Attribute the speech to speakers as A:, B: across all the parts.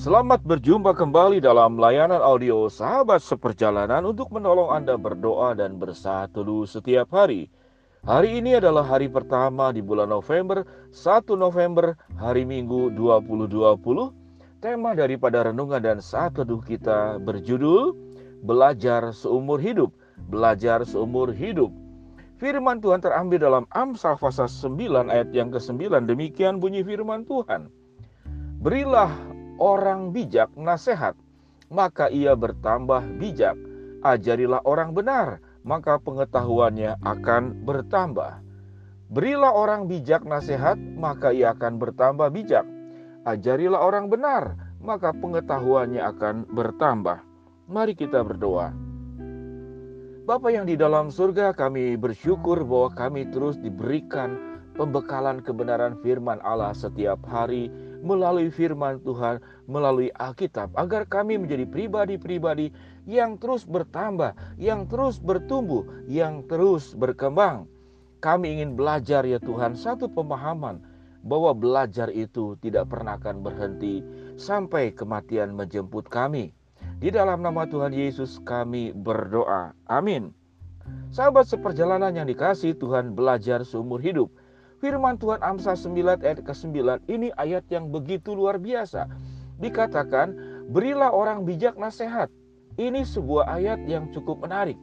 A: Selamat berjumpa kembali dalam layanan audio sahabat seperjalanan untuk menolong Anda berdoa dan bersatu setiap hari. Hari ini adalah hari pertama di bulan November, 1 November, hari Minggu 2020. Tema daripada renungan dan saat teduh kita berjudul Belajar Seumur Hidup. Belajar Seumur Hidup. Firman Tuhan terambil dalam Amsal pasal 9 ayat yang ke-9. Demikian bunyi firman Tuhan. Berilah orang bijak nasihat, maka ia bertambah bijak. Ajarilah orang benar, maka pengetahuannya akan bertambah. Berilah orang bijak nasihat, maka ia akan bertambah bijak. Ajarilah orang benar, maka pengetahuannya akan bertambah. Mari kita berdoa. Bapa yang di dalam surga, kami bersyukur bahwa kami terus diberikan pembekalan kebenaran firman Allah setiap hari melalui firman Tuhan, melalui Alkitab, agar kami menjadi pribadi-pribadi yang terus bertambah, yang terus bertumbuh, yang terus berkembang. Kami ingin belajar ya Tuhan satu pemahaman bahwa belajar itu tidak pernah akan berhenti sampai kematian menjemput kami. Di dalam nama Tuhan Yesus kami berdoa. Amin. Sahabat seperjalanan yang dikasih Tuhan belajar seumur hidup. Firman Tuhan Amsal 9 ayat ke-9 ini ayat yang begitu luar biasa. Dikatakan, berilah orang bijak nasihat. Ini sebuah ayat yang cukup menarik.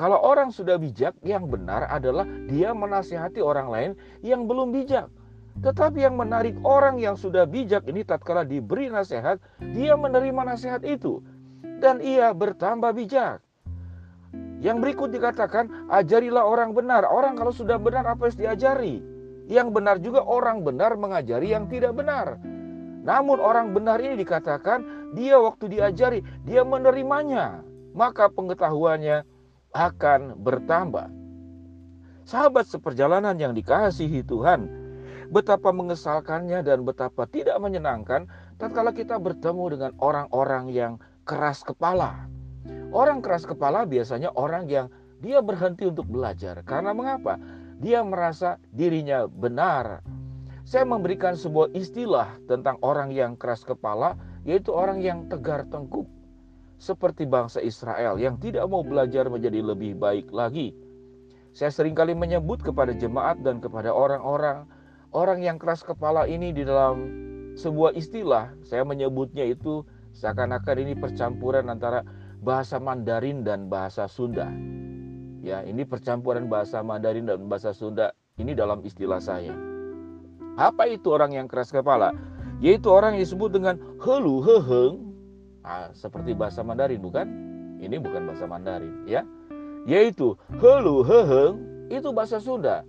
A: Kalau orang sudah bijak, yang benar adalah dia menasihati orang lain yang belum bijak. Tetapi yang menarik orang yang sudah bijak ini tatkala diberi nasihat, dia menerima nasihat itu dan ia bertambah bijak. Yang berikut dikatakan, ajarilah orang benar. Orang kalau sudah benar apa yang diajari? Yang benar juga orang benar mengajari yang tidak benar. Namun orang benar ini dikatakan dia waktu diajari, dia menerimanya. Maka pengetahuannya akan bertambah. Sahabat seperjalanan yang dikasihi Tuhan, betapa mengesalkannya dan betapa tidak menyenangkan tatkala kita bertemu dengan orang-orang yang keras kepala. Orang keras kepala biasanya orang yang dia berhenti untuk belajar. Karena mengapa? Dia merasa dirinya benar. Saya memberikan sebuah istilah tentang orang yang keras kepala, yaitu orang yang tegar tengkuk, seperti bangsa Israel yang tidak mau belajar menjadi lebih baik lagi. Saya sering kali menyebut kepada jemaat dan kepada orang-orang, orang yang keras kepala ini di dalam sebuah istilah, saya menyebutnya itu seakan-akan ini percampuran antara bahasa Mandarin dan bahasa Sunda. Ya, ini percampuran bahasa Mandarin dan bahasa Sunda ini dalam istilah saya. Apa itu orang yang keras kepala? Yaitu orang yang disebut dengan helu heheng. Nah, seperti bahasa Mandarin bukan? Ini bukan bahasa Mandarin ya. Yaitu helu heheng itu bahasa Sunda.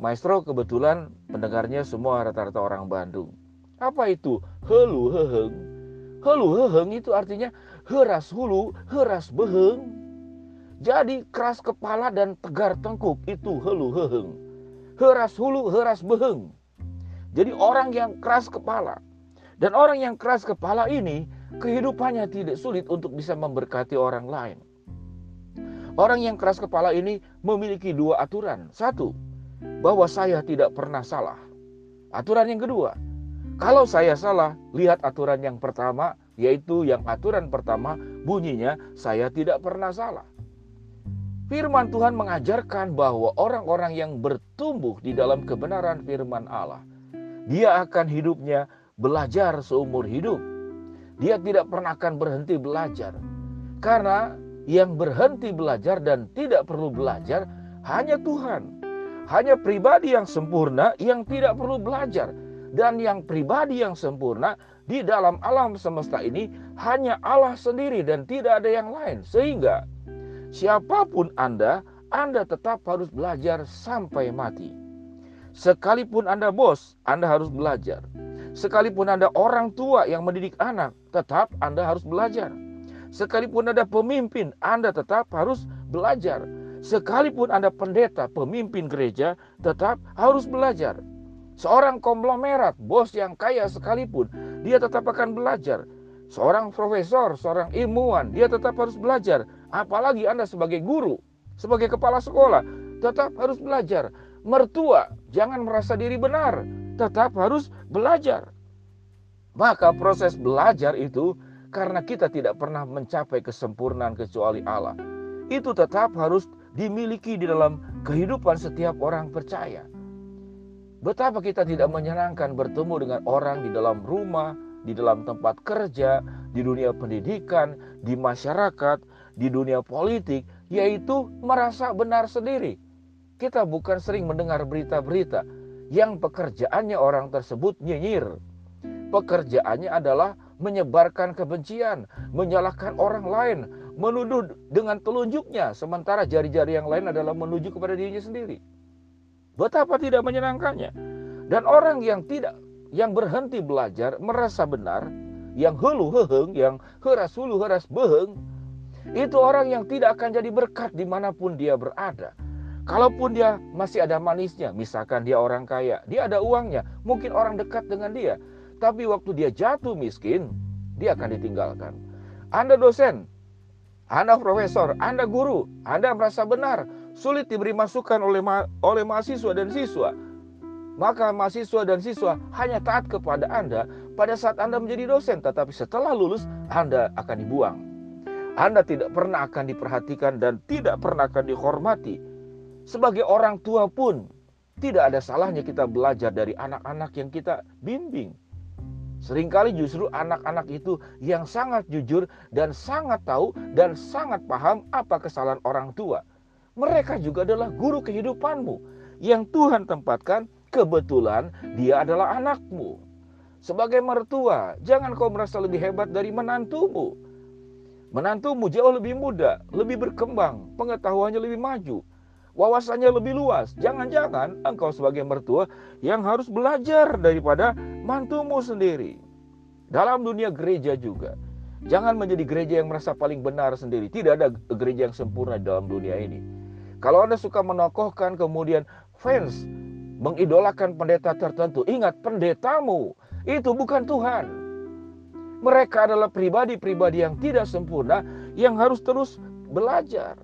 A: Maestro kebetulan pendengarnya semua rata-rata orang Bandung. Apa itu helu heheng? Helu heheng itu artinya heras hulu, heras beheng. Jadi keras kepala dan tegar tengkuk itu helu heheng. Heras hulu, heras beheng. Jadi orang yang keras kepala. Dan orang yang keras kepala ini kehidupannya tidak sulit untuk bisa memberkati orang lain. Orang yang keras kepala ini memiliki dua aturan. Satu, bahwa saya tidak pernah salah. Aturan yang kedua, kalau saya salah, lihat aturan yang pertama, yaitu yang aturan pertama bunyinya saya tidak pernah salah. Firman Tuhan mengajarkan bahwa orang-orang yang bertumbuh di dalam kebenaran firman Allah, dia akan hidupnya belajar seumur hidup. Dia tidak pernah akan berhenti belajar. Karena yang berhenti belajar dan tidak perlu belajar hanya Tuhan. Hanya pribadi yang sempurna yang tidak perlu belajar. Dan yang pribadi yang sempurna di dalam alam semesta ini hanya Allah sendiri dan tidak ada yang lain. Sehingga Siapa pun Anda, Anda tetap harus belajar sampai mati. Sekalipun Anda bos, Anda harus belajar. Sekalipun Anda orang tua yang mendidik anak, tetap Anda harus belajar. Sekalipun Anda pemimpin, Anda tetap harus belajar. Sekalipun Anda pendeta, pemimpin gereja, tetap harus belajar. Seorang konglomerat, bos yang kaya sekalipun, dia tetap akan belajar. Seorang profesor, seorang ilmuwan, dia tetap harus belajar Apalagi Anda sebagai guru, sebagai kepala sekolah, tetap harus belajar. Mertua, jangan merasa diri benar, tetap harus belajar. Maka proses belajar itu karena kita tidak pernah mencapai kesempurnaan kecuali Allah. Itu tetap harus dimiliki di dalam kehidupan setiap orang percaya. Betapa kita tidak menyenangkan bertemu dengan orang di dalam rumah, di dalam tempat kerja, di dunia pendidikan, di masyarakat, di dunia politik, yaitu merasa benar sendiri. Kita bukan sering mendengar berita-berita yang pekerjaannya orang tersebut nyinyir, pekerjaannya adalah menyebarkan kebencian, menyalahkan orang lain, menuduh dengan telunjuknya, sementara jari-jari yang lain adalah menuju kepada dirinya sendiri. Betapa tidak menyenangkannya. Dan orang yang tidak yang berhenti belajar merasa benar, yang hulu heheng, yang heras hulu heras beheng, itu orang yang tidak akan jadi berkat di mana pun dia berada. Kalaupun dia masih ada manisnya, misalkan dia orang kaya, dia ada uangnya, mungkin orang dekat dengan dia, tapi waktu dia jatuh miskin, dia akan ditinggalkan. Anda dosen, Anda profesor, Anda guru, Anda merasa benar, sulit diberi masukan oleh ma oleh mahasiswa dan siswa. Maka mahasiswa dan siswa hanya taat kepada Anda pada saat Anda menjadi dosen, tetapi setelah lulus Anda akan dibuang. Anda tidak pernah akan diperhatikan dan tidak pernah akan dihormati. Sebagai orang tua pun tidak ada salahnya kita belajar dari anak-anak yang kita bimbing. Seringkali justru anak-anak itu yang sangat jujur dan sangat tahu dan sangat paham apa kesalahan orang tua. Mereka juga adalah guru kehidupanmu yang Tuhan tempatkan kebetulan dia adalah anakmu. Sebagai mertua, jangan kau merasa lebih hebat dari menantumu. Menantumu jauh lebih muda, lebih berkembang, pengetahuannya lebih maju, wawasannya lebih luas. Jangan-jangan engkau sebagai mertua yang harus belajar daripada mantumu sendiri. Dalam dunia gereja juga. Jangan menjadi gereja yang merasa paling benar sendiri. Tidak ada gereja yang sempurna dalam dunia ini. Kalau Anda suka menokohkan kemudian fans mengidolakan pendeta tertentu, ingat pendetamu itu bukan Tuhan. Mereka adalah pribadi-pribadi yang tidak sempurna yang harus terus belajar.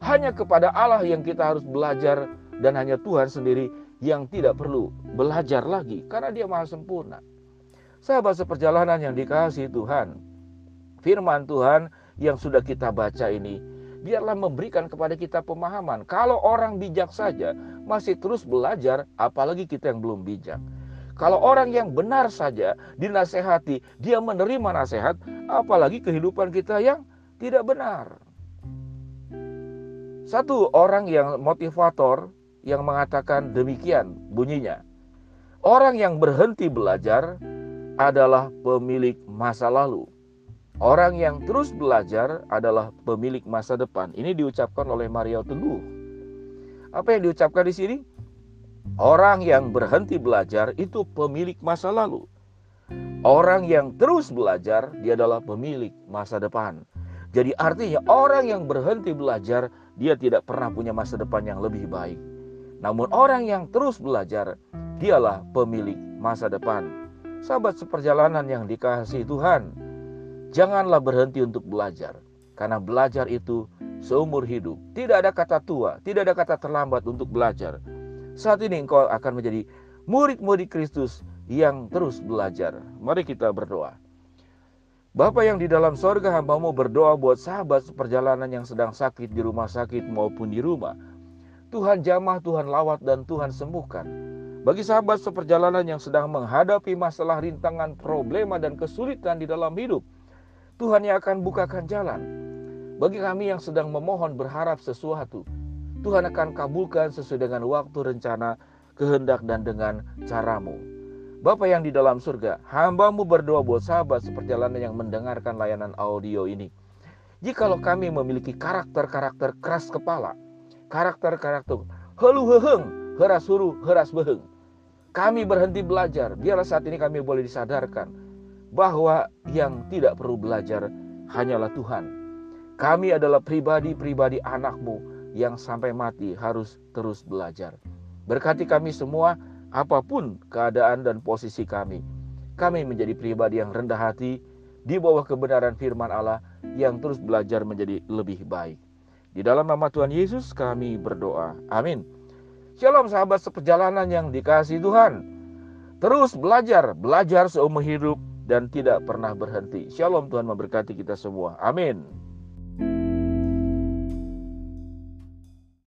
A: Hanya kepada Allah yang kita harus belajar dan hanya Tuhan sendiri yang tidak perlu belajar lagi karena dia maha sempurna. Sahabat seperjalanan yang dikasih Tuhan, firman Tuhan yang sudah kita baca ini, biarlah memberikan kepada kita pemahaman. Kalau orang bijak saja masih terus belajar, apalagi kita yang belum bijak. Kalau orang yang benar saja dinasehati, dia menerima nasihat, apalagi kehidupan kita yang tidak benar. Satu orang yang motivator yang mengatakan demikian bunyinya. Orang yang berhenti belajar adalah pemilik masa lalu. Orang yang terus belajar adalah pemilik masa depan. Ini diucapkan oleh Mario Teguh. Apa yang diucapkan di sini? Orang yang berhenti belajar itu pemilik masa lalu. Orang yang terus belajar dia adalah pemilik masa depan. Jadi artinya orang yang berhenti belajar dia tidak pernah punya masa depan yang lebih baik. Namun orang yang terus belajar, dialah pemilik masa depan. Sahabat seperjalanan yang dikasihi Tuhan, janganlah berhenti untuk belajar. Karena belajar itu seumur hidup. Tidak ada kata tua, tidak ada kata terlambat untuk belajar. Saat ini engkau akan menjadi murid-murid Kristus yang terus belajar. Mari kita berdoa. Bapak yang di dalam sorga hambamu berdoa buat sahabat seperjalanan yang sedang sakit di rumah sakit maupun di rumah. Tuhan jamah, Tuhan lawat, dan Tuhan sembuhkan. Bagi sahabat seperjalanan yang sedang menghadapi masalah rintangan, problema, dan kesulitan di dalam hidup, Tuhan yang akan bukakan jalan. Bagi kami yang sedang memohon berharap sesuatu, Tuhan akan kabulkan sesuai dengan waktu rencana, kehendak, dan dengan caramu. Bapak yang di dalam surga, hambamu berdoa buat sahabat seperjalanan yang mendengarkan layanan audio ini. Jikalau kami memiliki karakter-karakter keras kepala, karakter-karakter helu heheng, heras huru, heras beheng. Kami berhenti belajar, biarlah saat ini kami boleh disadarkan bahwa yang tidak perlu belajar hanyalah Tuhan. Kami adalah pribadi-pribadi anakmu yang sampai mati harus terus belajar. Berkati kami semua, apa pun keadaan dan posisi kami. Kami menjadi pribadi yang rendah hati di bawah kebenaran firman Allah yang terus belajar menjadi lebih baik. Di dalam nama Tuhan Yesus kami berdoa. Amin. Shalom sahabat seperjalanan yang dikasih Tuhan. Terus belajar, belajar seumur hidup, dan tidak pernah berhenti. Shalom Tuhan memberkati kita semua. Amin.